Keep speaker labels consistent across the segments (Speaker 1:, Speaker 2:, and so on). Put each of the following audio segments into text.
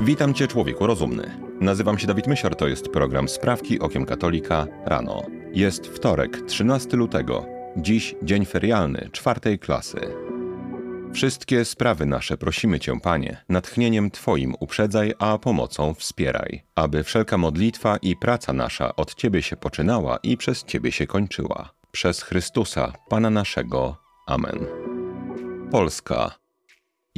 Speaker 1: Witam Cię, człowieku rozumny. Nazywam się Dawid Mysior, to jest program Sprawki Okiem Katolika rano. Jest wtorek, 13 lutego. Dziś dzień ferialny, czwartej klasy. Wszystkie sprawy nasze prosimy Cię, Panie, natchnieniem Twoim uprzedzaj, a pomocą wspieraj, aby wszelka modlitwa i praca nasza od Ciebie się poczynała i przez Ciebie się kończyła. Przez Chrystusa, Pana naszego. Amen. Polska.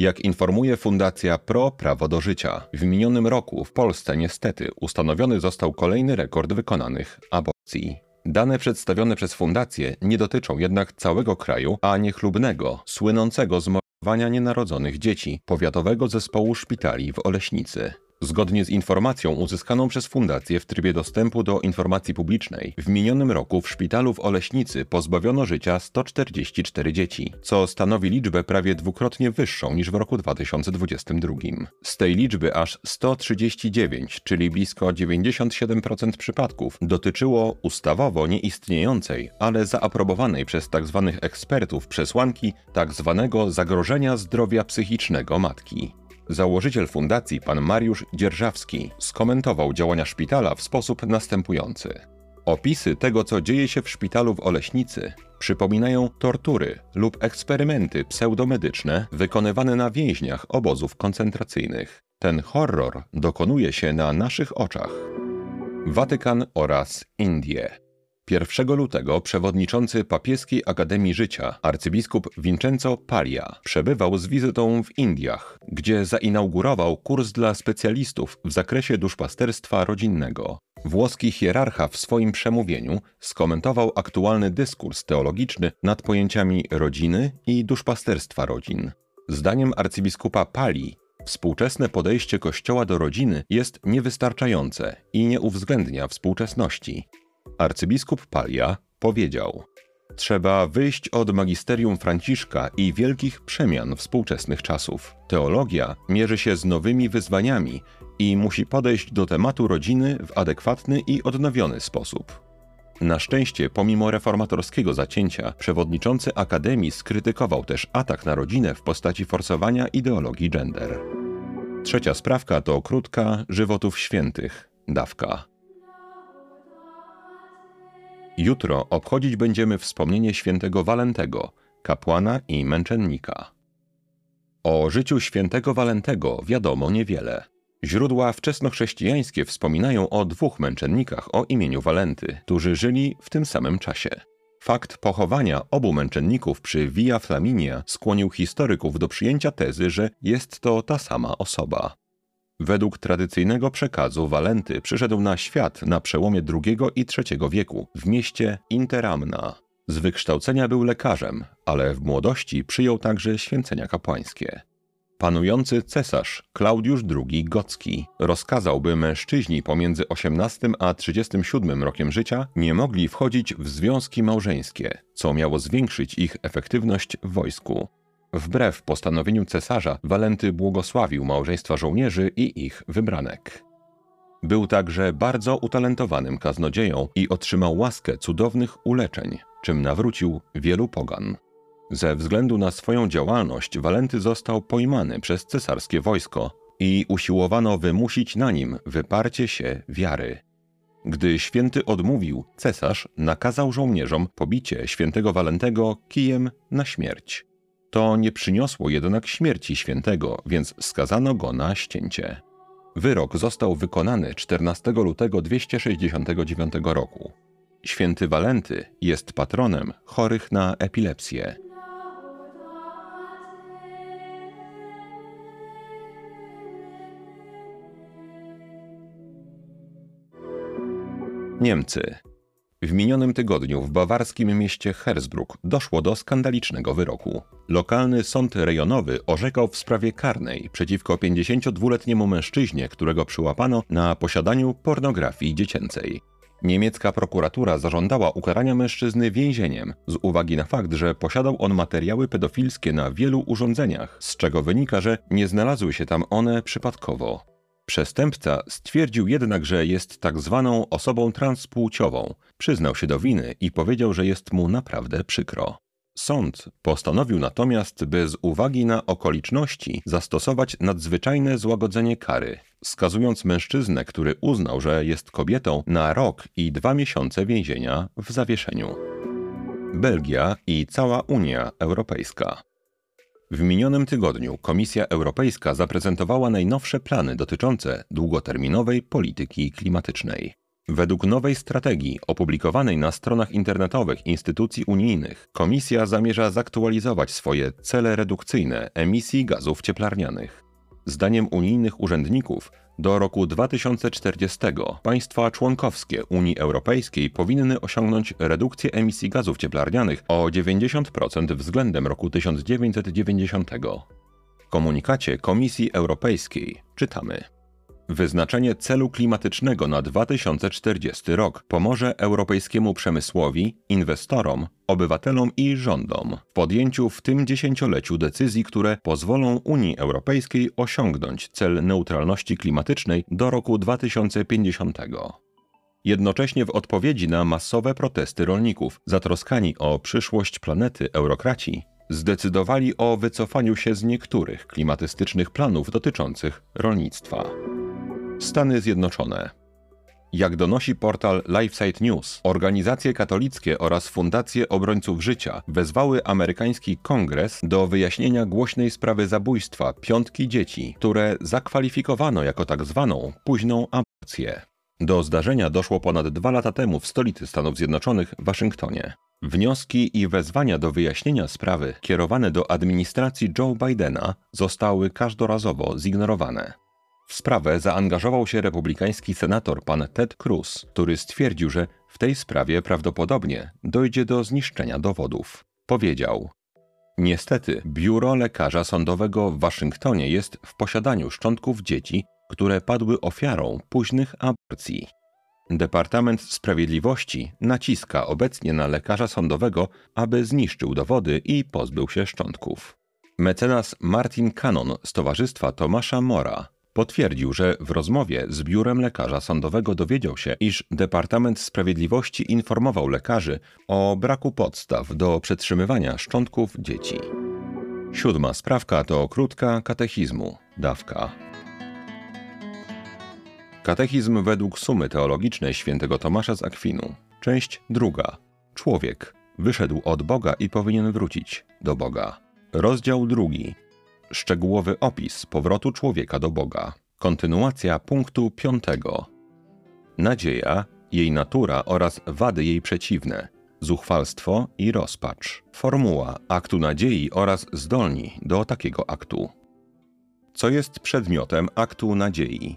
Speaker 1: Jak informuje Fundacja Pro Prawo do Życia, w minionym roku w Polsce niestety ustanowiony został kolejny rekord wykonanych aborcji. Dane przedstawione przez fundację nie dotyczą jednak całego kraju, a niechlubnego, słynącego z mordowania nienarodzonych dzieci powiatowego zespołu szpitali w Oleśnicy. Zgodnie z informacją uzyskaną przez fundację w trybie dostępu do informacji publicznej, w minionym roku w szpitalu w Oleśnicy pozbawiono życia 144 dzieci, co stanowi liczbę prawie dwukrotnie wyższą niż w roku 2022. Z tej liczby aż 139, czyli blisko 97% przypadków, dotyczyło ustawowo nieistniejącej, ale zaaprobowanej przez tzw. Tak ekspertów przesłanki tzw. Tak zagrożenia zdrowia psychicznego matki. Założyciel fundacji, pan Mariusz Dzierżawski, skomentował działania szpitala w sposób następujący. Opisy tego, co dzieje się w szpitalu w Oleśnicy, przypominają tortury lub eksperymenty pseudomedyczne wykonywane na więźniach obozów koncentracyjnych. Ten horror dokonuje się na naszych oczach. Watykan oraz Indie. 1 lutego przewodniczący Papieskiej Akademii Życia, arcybiskup Vincenzo Paglia, przebywał z wizytą w Indiach, gdzie zainaugurował kurs dla specjalistów w zakresie duszpasterstwa rodzinnego. Włoski hierarcha w swoim przemówieniu skomentował aktualny dyskurs teologiczny nad pojęciami rodziny i duszpasterstwa rodzin. Zdaniem arcybiskupa Pali Współczesne podejście Kościoła do rodziny jest niewystarczające i nie uwzględnia współczesności. Arcybiskup Palia powiedział: Trzeba wyjść od magisterium Franciszka i wielkich przemian współczesnych czasów. Teologia mierzy się z nowymi wyzwaniami i musi podejść do tematu rodziny w adekwatny i odnowiony sposób. Na szczęście, pomimo reformatorskiego zacięcia, przewodniczący Akademii skrytykował też atak na rodzinę w postaci forsowania ideologii gender. Trzecia sprawka to krótka żywotów świętych, dawka. Jutro obchodzić będziemy wspomnienie świętego Walentego, kapłana i męczennika. O życiu świętego Walentego wiadomo niewiele. Źródła wczesnochrześcijańskie wspominają o dwóch męczennikach o imieniu Walenty, którzy żyli w tym samym czasie. Fakt pochowania obu męczenników przy Via Flaminia skłonił historyków do przyjęcia tezy, że jest to ta sama osoba. Według tradycyjnego przekazu Walenty przyszedł na świat na przełomie II i III wieku w mieście Interamna. Z wykształcenia był lekarzem, ale w młodości przyjął także święcenia kapłańskie. Panujący cesarz Klaudiusz II Gocki rozkazał, by mężczyźni pomiędzy 18 a 37 rokiem życia nie mogli wchodzić w związki małżeńskie, co miało zwiększyć ich efektywność w wojsku. Wbrew postanowieniu cesarza, Walenty błogosławił małżeństwa żołnierzy i ich wybranek. Był także bardzo utalentowanym kaznodzieją i otrzymał łaskę cudownych uleczeń, czym nawrócił wielu pogan. Ze względu na swoją działalność Walenty został pojmany przez cesarskie wojsko i usiłowano wymusić na nim wyparcie się wiary. Gdy święty odmówił, cesarz nakazał żołnierzom pobicie świętego Walentego kijem na śmierć. To nie przyniosło jednak śmierci świętego, więc skazano go na ścięcie. Wyrok został wykonany 14 lutego 269 roku. Święty Walenty jest patronem chorych na epilepsję. Niemcy w minionym tygodniu w bawarskim mieście Hersbruck doszło do skandalicznego wyroku. Lokalny sąd rejonowy orzekał w sprawie karnej przeciwko 52-letniemu mężczyźnie, którego przyłapano na posiadaniu pornografii dziecięcej. Niemiecka prokuratura zażądała ukarania mężczyzny więzieniem z uwagi na fakt, że posiadał on materiały pedofilskie na wielu urządzeniach, z czego wynika, że nie znalazły się tam one przypadkowo. Przestępca stwierdził jednak, że jest tak zwaną osobą transpłciową. Przyznał się do winy i powiedział, że jest mu naprawdę przykro. Sąd postanowił natomiast bez uwagi na okoliczności zastosować nadzwyczajne złagodzenie kary, skazując mężczyznę, który uznał, że jest kobietą, na rok i dwa miesiące więzienia w zawieszeniu. Belgia i cała Unia Europejska. W minionym tygodniu Komisja Europejska zaprezentowała najnowsze plany dotyczące długoterminowej polityki klimatycznej. Według nowej strategii opublikowanej na stronach internetowych instytucji unijnych, Komisja zamierza zaktualizować swoje cele redukcyjne emisji gazów cieplarnianych. Zdaniem unijnych urzędników do roku 2040 państwa członkowskie Unii Europejskiej powinny osiągnąć redukcję emisji gazów cieplarnianych o 90% względem roku 1990. W komunikacie Komisji Europejskiej czytamy: Wyznaczenie celu klimatycznego na 2040 rok pomoże europejskiemu przemysłowi, inwestorom, obywatelom i rządom w podjęciu w tym dziesięcioleciu decyzji, które pozwolą Unii Europejskiej osiągnąć cel neutralności klimatycznej do roku 2050. Jednocześnie w odpowiedzi na masowe protesty rolników, zatroskani o przyszłość planety eurokraci, zdecydowali o wycofaniu się z niektórych klimatystycznych planów dotyczących rolnictwa. Stany Zjednoczone. Jak donosi portal LifeSite News, organizacje katolickie oraz fundacje obrońców życia wezwały amerykański kongres do wyjaśnienia głośnej sprawy zabójstwa piątki dzieci, które zakwalifikowano jako tak zwaną późną aborcję. Do zdarzenia doszło ponad dwa lata temu w stolicy Stanów Zjednoczonych, Waszyngtonie. Wnioski i wezwania do wyjaśnienia sprawy kierowane do administracji Joe Bidena zostały każdorazowo zignorowane. W sprawę zaangażował się republikański senator pan Ted Cruz, który stwierdził, że w tej sprawie prawdopodobnie dojdzie do zniszczenia dowodów. Powiedział: Niestety, biuro lekarza sądowego w Waszyngtonie jest w posiadaniu szczątków dzieci, które padły ofiarą późnych aborcji. Departament Sprawiedliwości naciska obecnie na lekarza sądowego, aby zniszczył dowody i pozbył się szczątków. Mecenas Martin Cannon z Towarzystwa Tomasza Mora Potwierdził, że w rozmowie z biurem lekarza sądowego dowiedział się, iż Departament Sprawiedliwości informował lekarzy o braku podstaw do przetrzymywania szczątków dzieci. Siódma sprawka to krótka katechizmu, dawka. Katechizm według sumy teologicznej świętego Tomasza z Akwinu. Część druga. Człowiek wyszedł od Boga i powinien wrócić do Boga. Rozdział drugi szczegółowy opis powrotu człowieka do Boga. Kontynuacja punktu piątego. Nadzieja, jej natura oraz wady jej przeciwne. Zuchwalstwo i rozpacz. Formuła aktu nadziei oraz zdolni do takiego aktu. Co jest przedmiotem aktu nadziei?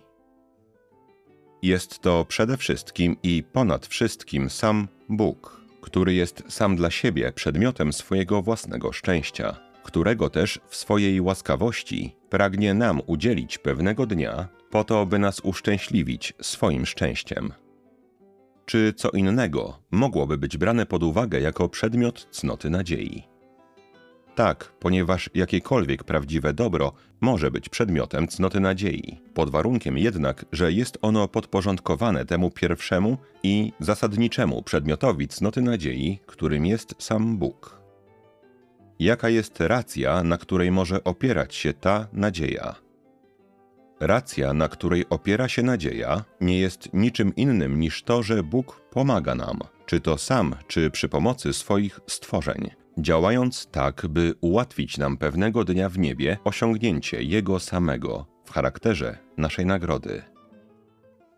Speaker 1: Jest to przede wszystkim i ponad wszystkim sam Bóg, który jest sam dla siebie przedmiotem swojego własnego szczęścia którego też w swojej łaskawości pragnie nam udzielić pewnego dnia, po to, by nas uszczęśliwić swoim szczęściem. Czy co innego mogłoby być brane pod uwagę jako przedmiot cnoty nadziei? Tak, ponieważ jakiekolwiek prawdziwe dobro może być przedmiotem cnoty nadziei, pod warunkiem jednak, że jest ono podporządkowane temu pierwszemu i zasadniczemu przedmiotowi cnoty nadziei, którym jest sam Bóg jaka jest racja, na której może opierać się ta nadzieja. Racja, na której opiera się nadzieja, nie jest niczym innym niż to, że Bóg pomaga nam, czy to sam, czy przy pomocy swoich stworzeń, działając tak, by ułatwić nam pewnego dnia w niebie osiągnięcie Jego samego w charakterze naszej nagrody.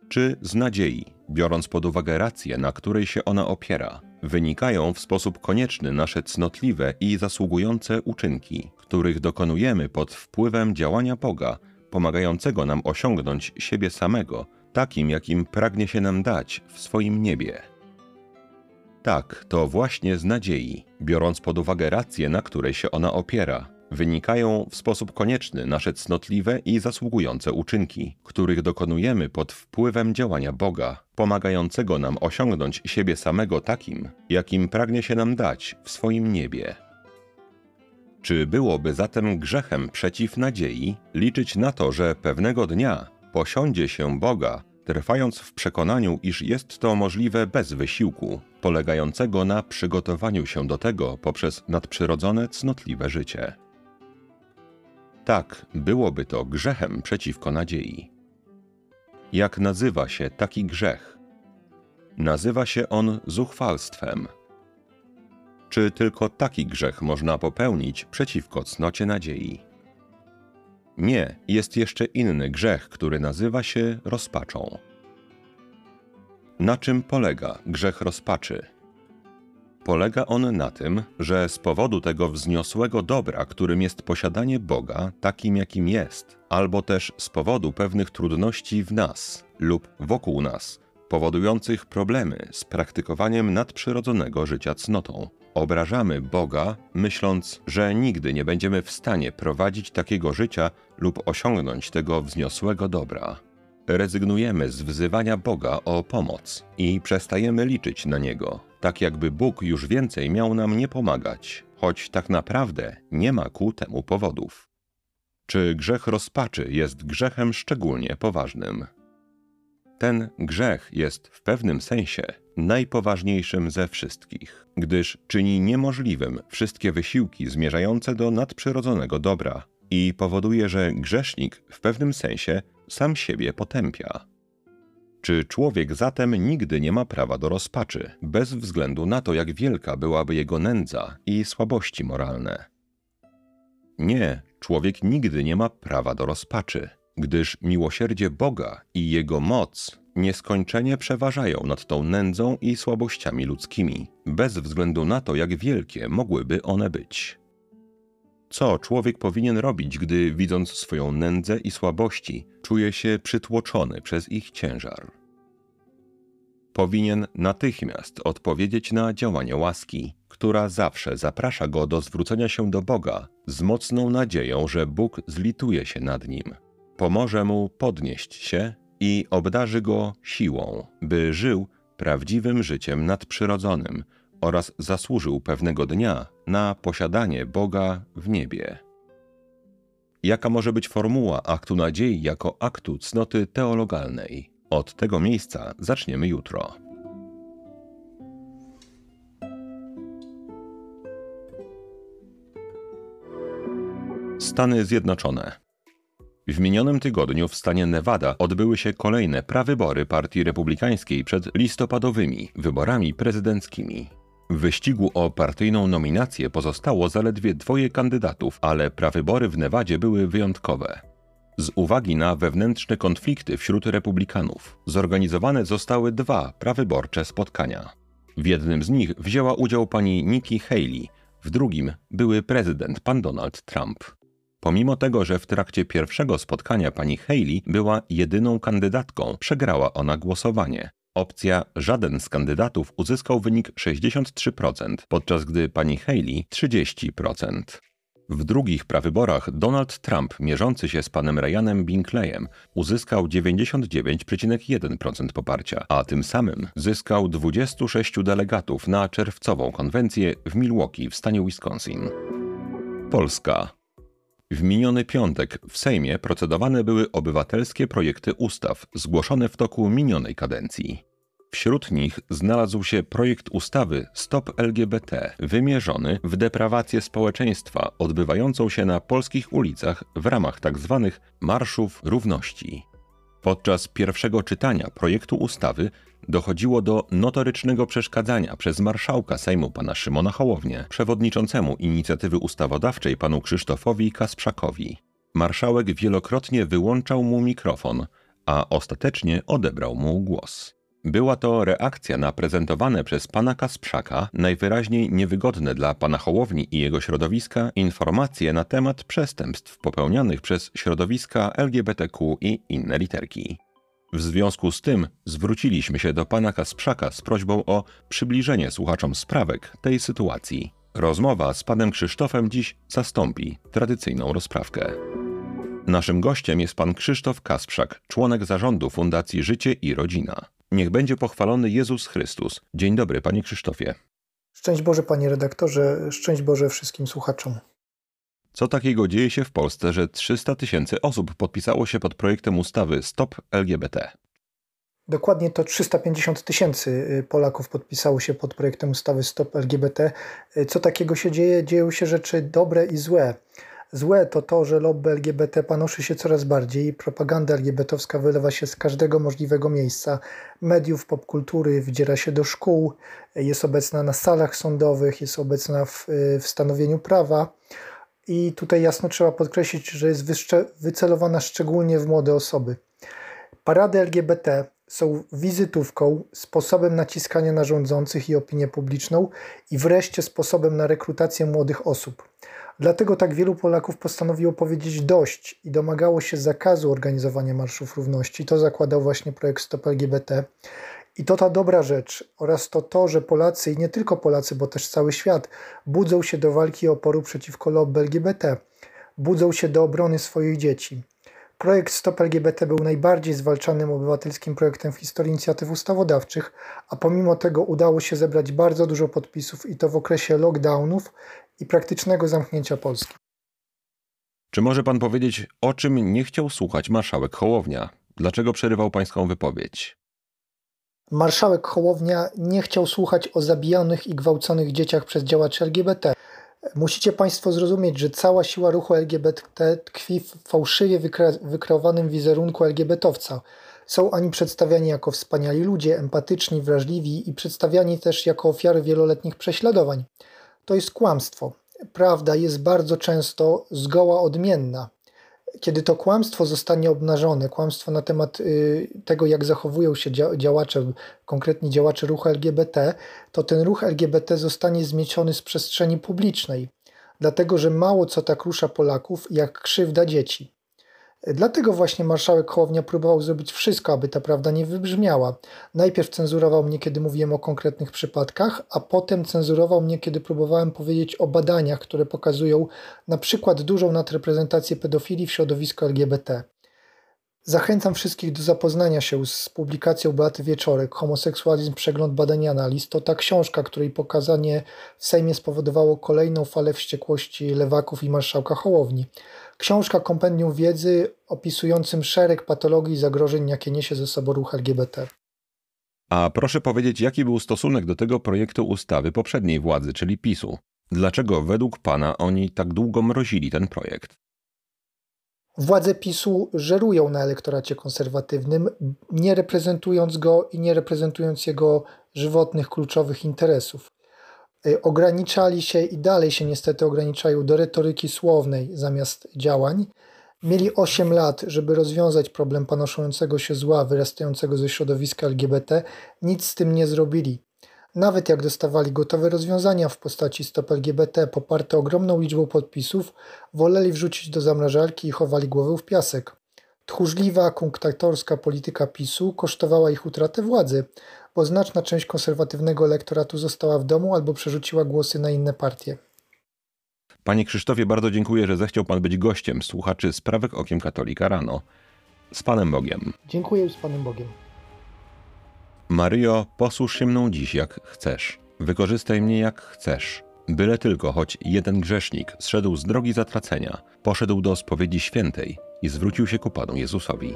Speaker 1: Czy z nadziei, biorąc pod uwagę rację, na której się ona opiera, wynikają w sposób konieczny nasze cnotliwe i zasługujące uczynki, których dokonujemy pod wpływem działania Boga, pomagającego nam osiągnąć siebie samego, takim jakim pragnie się nam dać w swoim niebie. Tak, to właśnie z nadziei, biorąc pod uwagę rację, na której się ona opiera, wynikają w sposób konieczny nasze cnotliwe i zasługujące uczynki, których dokonujemy pod wpływem działania Boga, pomagającego nam osiągnąć siebie samego takim, jakim pragnie się nam dać w swoim niebie. Czy byłoby zatem grzechem przeciw nadziei liczyć na to, że pewnego dnia posiądzie się Boga, trwając w przekonaniu, iż jest to możliwe bez wysiłku, polegającego na przygotowaniu się do tego poprzez nadprzyrodzone, cnotliwe życie. Tak, byłoby to grzechem przeciwko nadziei. Jak nazywa się taki grzech? Nazywa się on zuchwalstwem. Czy tylko taki grzech można popełnić przeciwko cnocie nadziei? Nie, jest jeszcze inny grzech, który nazywa się rozpaczą. Na czym polega grzech rozpaczy? Polega on na tym, że z powodu tego wzniosłego dobra, którym jest posiadanie Boga takim, jakim jest, albo też z powodu pewnych trudności w nas lub wokół nas, powodujących problemy z praktykowaniem nadprzyrodzonego życia cnotą, obrażamy Boga, myśląc, że nigdy nie będziemy w stanie prowadzić takiego życia lub osiągnąć tego wzniosłego dobra. Rezygnujemy z wzywania Boga o pomoc i przestajemy liczyć na Niego, tak jakby Bóg już więcej miał nam nie pomagać, choć tak naprawdę nie ma ku temu powodów. Czy grzech rozpaczy jest grzechem szczególnie poważnym? Ten grzech jest w pewnym sensie najpoważniejszym ze wszystkich, gdyż czyni niemożliwym wszystkie wysiłki zmierzające do nadprzyrodzonego dobra i powoduje, że grzesznik w pewnym sensie sam siebie potępia. Czy człowiek zatem nigdy nie ma prawa do rozpaczy, bez względu na to, jak wielka byłaby jego nędza i słabości moralne? Nie, człowiek nigdy nie ma prawa do rozpaczy, gdyż miłosierdzie Boga i Jego moc nieskończenie przeważają nad tą nędzą i słabościami ludzkimi, bez względu na to, jak wielkie mogłyby one być. Co człowiek powinien robić, gdy widząc swoją nędzę i słabości, czuje się przytłoczony przez ich ciężar? Powinien natychmiast odpowiedzieć na działanie łaski, która zawsze zaprasza go do zwrócenia się do Boga z mocną nadzieją, że Bóg zlituje się nad nim, pomoże mu podnieść się i obdarzy go siłą, by żył prawdziwym życiem nadprzyrodzonym oraz zasłużył pewnego dnia na posiadanie Boga w niebie. Jaka może być formuła aktu nadziei jako aktu cnoty teologalnej? Od tego miejsca zaczniemy jutro. Stany Zjednoczone w minionym tygodniu w stanie Nevada odbyły się kolejne prawybory Partii Republikańskiej przed listopadowymi wyborami prezydenckimi. W wyścigu o partyjną nominację pozostało zaledwie dwoje kandydatów, ale prawybory w Nevadzie były wyjątkowe. Z uwagi na wewnętrzne konflikty wśród republikanów, zorganizowane zostały dwa prawyborcze spotkania. W jednym z nich wzięła udział pani Nikki Haley, w drugim były prezydent pan Donald Trump. Pomimo tego, że w trakcie pierwszego spotkania pani Haley była jedyną kandydatką, przegrała ona głosowanie. Opcja żaden z kandydatów uzyskał wynik 63%, podczas gdy pani Haley 30%. W drugich prawyborach Donald Trump, mierzący się z panem Ryanem Binkleyem, uzyskał 99,1% poparcia, a tym samym zyskał 26 delegatów na czerwcową konwencję w Milwaukee w stanie Wisconsin. Polska. W miniony piątek w Sejmie procedowane były obywatelskie projekty ustaw zgłoszone w toku minionej kadencji. Wśród nich znalazł się projekt ustawy Stop LGBT, wymierzony w deprawację społeczeństwa odbywającą się na polskich ulicach w ramach tzw. Tak marszów równości. Podczas pierwszego czytania projektu ustawy dochodziło do notorycznego przeszkadzania przez marszałka Sejmu pana Szymona Hołownię, przewodniczącemu inicjatywy ustawodawczej panu Krzysztofowi Kasprzakowi. Marszałek wielokrotnie wyłączał mu mikrofon, a ostatecznie odebrał mu głos. Była to reakcja na prezentowane przez pana Kasprzaka najwyraźniej niewygodne dla pana Hołowni i jego środowiska informacje na temat przestępstw popełnianych przez środowiska LGBTQ i inne literki. W związku z tym zwróciliśmy się do pana Kasprzaka z prośbą o przybliżenie słuchaczom sprawek tej sytuacji. Rozmowa z panem Krzysztofem dziś zastąpi tradycyjną rozprawkę. Naszym gościem jest pan Krzysztof Kasprzak, członek zarządu Fundacji Życie i Rodzina. Niech będzie pochwalony Jezus Chrystus. Dzień dobry, panie Krzysztofie.
Speaker 2: Szczęść Boże, panie redaktorze, szczęść Boże wszystkim słuchaczom.
Speaker 1: Co takiego dzieje się w Polsce, że 300 tysięcy osób podpisało się pod projektem ustawy Stop LGBT?
Speaker 2: Dokładnie to 350 tysięcy y, Polaków podpisało się pod projektem ustawy Stop LGBT. Y, co takiego się dzieje? Dzieją się rzeczy dobre i złe. Złe to to, że lobby LGBT panoszy się coraz bardziej, propaganda LGBTowska wylewa się z każdego możliwego miejsca, mediów, popkultury, wdziera się do szkół, jest obecna na salach sądowych, jest obecna w, w stanowieniu prawa. I tutaj jasno trzeba podkreślić, że jest wycelowana szczególnie w młode osoby. Parady LGBT są wizytówką, sposobem naciskania na rządzących i opinię publiczną i wreszcie sposobem na rekrutację młodych osób. Dlatego tak wielu Polaków postanowiło powiedzieć dość i domagało się zakazu organizowania marszów równości. To zakładał właśnie projekt Stop LGBT. I to ta dobra rzecz oraz to to, że Polacy i nie tylko Polacy, bo też cały świat budzą się do walki oporu przeciwko lobby LGBT, budzą się do obrony swoich dzieci. Projekt Stop LGBT był najbardziej zwalczanym obywatelskim projektem w historii inicjatyw ustawodawczych, a pomimo tego udało się zebrać bardzo dużo podpisów i to w okresie lockdownów i praktycznego zamknięcia Polski.
Speaker 1: Czy może pan powiedzieć, o czym nie chciał słuchać marszałek Hołownia? Dlaczego przerywał pańską wypowiedź?
Speaker 2: Marszałek Hołownia nie chciał słuchać o zabijanych i gwałconych dzieciach przez działaczy LGBT. Musicie Państwo zrozumieć, że cała siła ruchu LGBT tkwi w fałszywie wykre wykreowanym wizerunku LGBTowca. Są oni przedstawiani jako wspaniali ludzie, empatyczni, wrażliwi i przedstawiani też jako ofiary wieloletnich prześladowań. To jest kłamstwo. Prawda jest bardzo często zgoła odmienna kiedy to kłamstwo zostanie obnażone, kłamstwo na temat y, tego, jak zachowują się działacze, konkretnie działacze ruchu LGBT, to ten ruch LGBT zostanie zmieciony z przestrzeni publicznej, dlatego że mało co tak rusza Polaków jak krzywda dzieci. Dlatego właśnie marszałek Hołownia próbował zrobić wszystko, aby ta prawda nie wybrzmiała. Najpierw cenzurował mnie, kiedy mówiłem o konkretnych przypadkach, a potem cenzurował mnie, kiedy próbowałem powiedzieć o badaniach, które pokazują na przykład dużą nadreprezentację pedofilii w środowisku LGBT. Zachęcam wszystkich do zapoznania się z publikacją Beaty Wieczorek Homoseksualizm, przegląd badań analiz. To ta książka, której pokazanie w Sejmie spowodowało kolejną falę wściekłości lewaków i marszałka Hołowni. Książka kompendium wiedzy opisującym szereg patologii i zagrożeń, jakie niesie ze sobą ruch LGBT.
Speaker 1: A proszę powiedzieć, jaki był stosunek do tego projektu ustawy poprzedniej władzy, czyli PiSu? Dlaczego według pana oni tak długo mrozili ten projekt?
Speaker 2: Władze PiSu żerują na elektoracie konserwatywnym, nie reprezentując go i nie reprezentując jego żywotnych, kluczowych interesów. Y, ograniczali się i dalej się niestety ograniczają do retoryki słownej zamiast działań. Mieli 8 lat, żeby rozwiązać problem panoszącego się zła wyrastającego ze środowiska LGBT. Nic z tym nie zrobili. Nawet jak dostawali gotowe rozwiązania w postaci stop LGBT poparte ogromną liczbą podpisów, woleli wrzucić do zamrażarki i chowali głowę w piasek. Tchórzliwa, kunktatorska polityka PiSu kosztowała ich utratę władzy, bo znaczna część konserwatywnego elektoratu została w domu albo przerzuciła głosy na inne partie.
Speaker 1: Panie Krzysztofie, bardzo dziękuję, że zechciał Pan być gościem słuchaczy Sprawek Okiem Katolika rano. Z Panem Bogiem.
Speaker 2: Dziękuję z Panem Bogiem.
Speaker 1: Maryjo, posłuż się mną dziś jak chcesz. Wykorzystaj mnie jak chcesz. Byle tylko choć jeden grzesznik zszedł z drogi zatracenia, poszedł do spowiedzi świętej i zwrócił się ku Panu Jezusowi.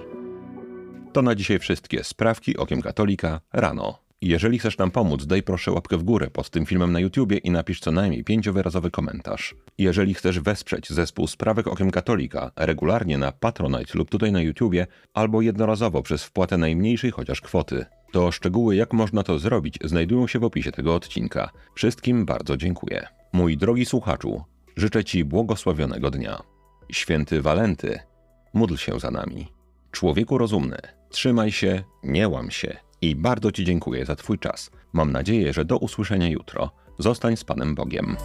Speaker 1: To na dzisiaj wszystkie sprawki okiem katolika rano. Jeżeli chcesz nam pomóc, daj proszę łapkę w górę pod tym filmem na YouTubie i napisz co najmniej pięciowyrazowy komentarz. Jeżeli chcesz wesprzeć zespół Sprawek Okiem Katolika regularnie na Patronite lub tutaj na YouTubie, albo jednorazowo przez wpłatę najmniejszej chociaż kwoty, to szczegóły jak można to zrobić znajdują się w opisie tego odcinka. Wszystkim bardzo dziękuję. Mój drogi słuchaczu, życzę Ci błogosławionego dnia. Święty Walenty, módl się za nami. Człowieku rozumny, trzymaj się, nie łam się i bardzo Ci dziękuję za Twój czas. Mam nadzieję, że do usłyszenia jutro. Zostań z Panem Bogiem.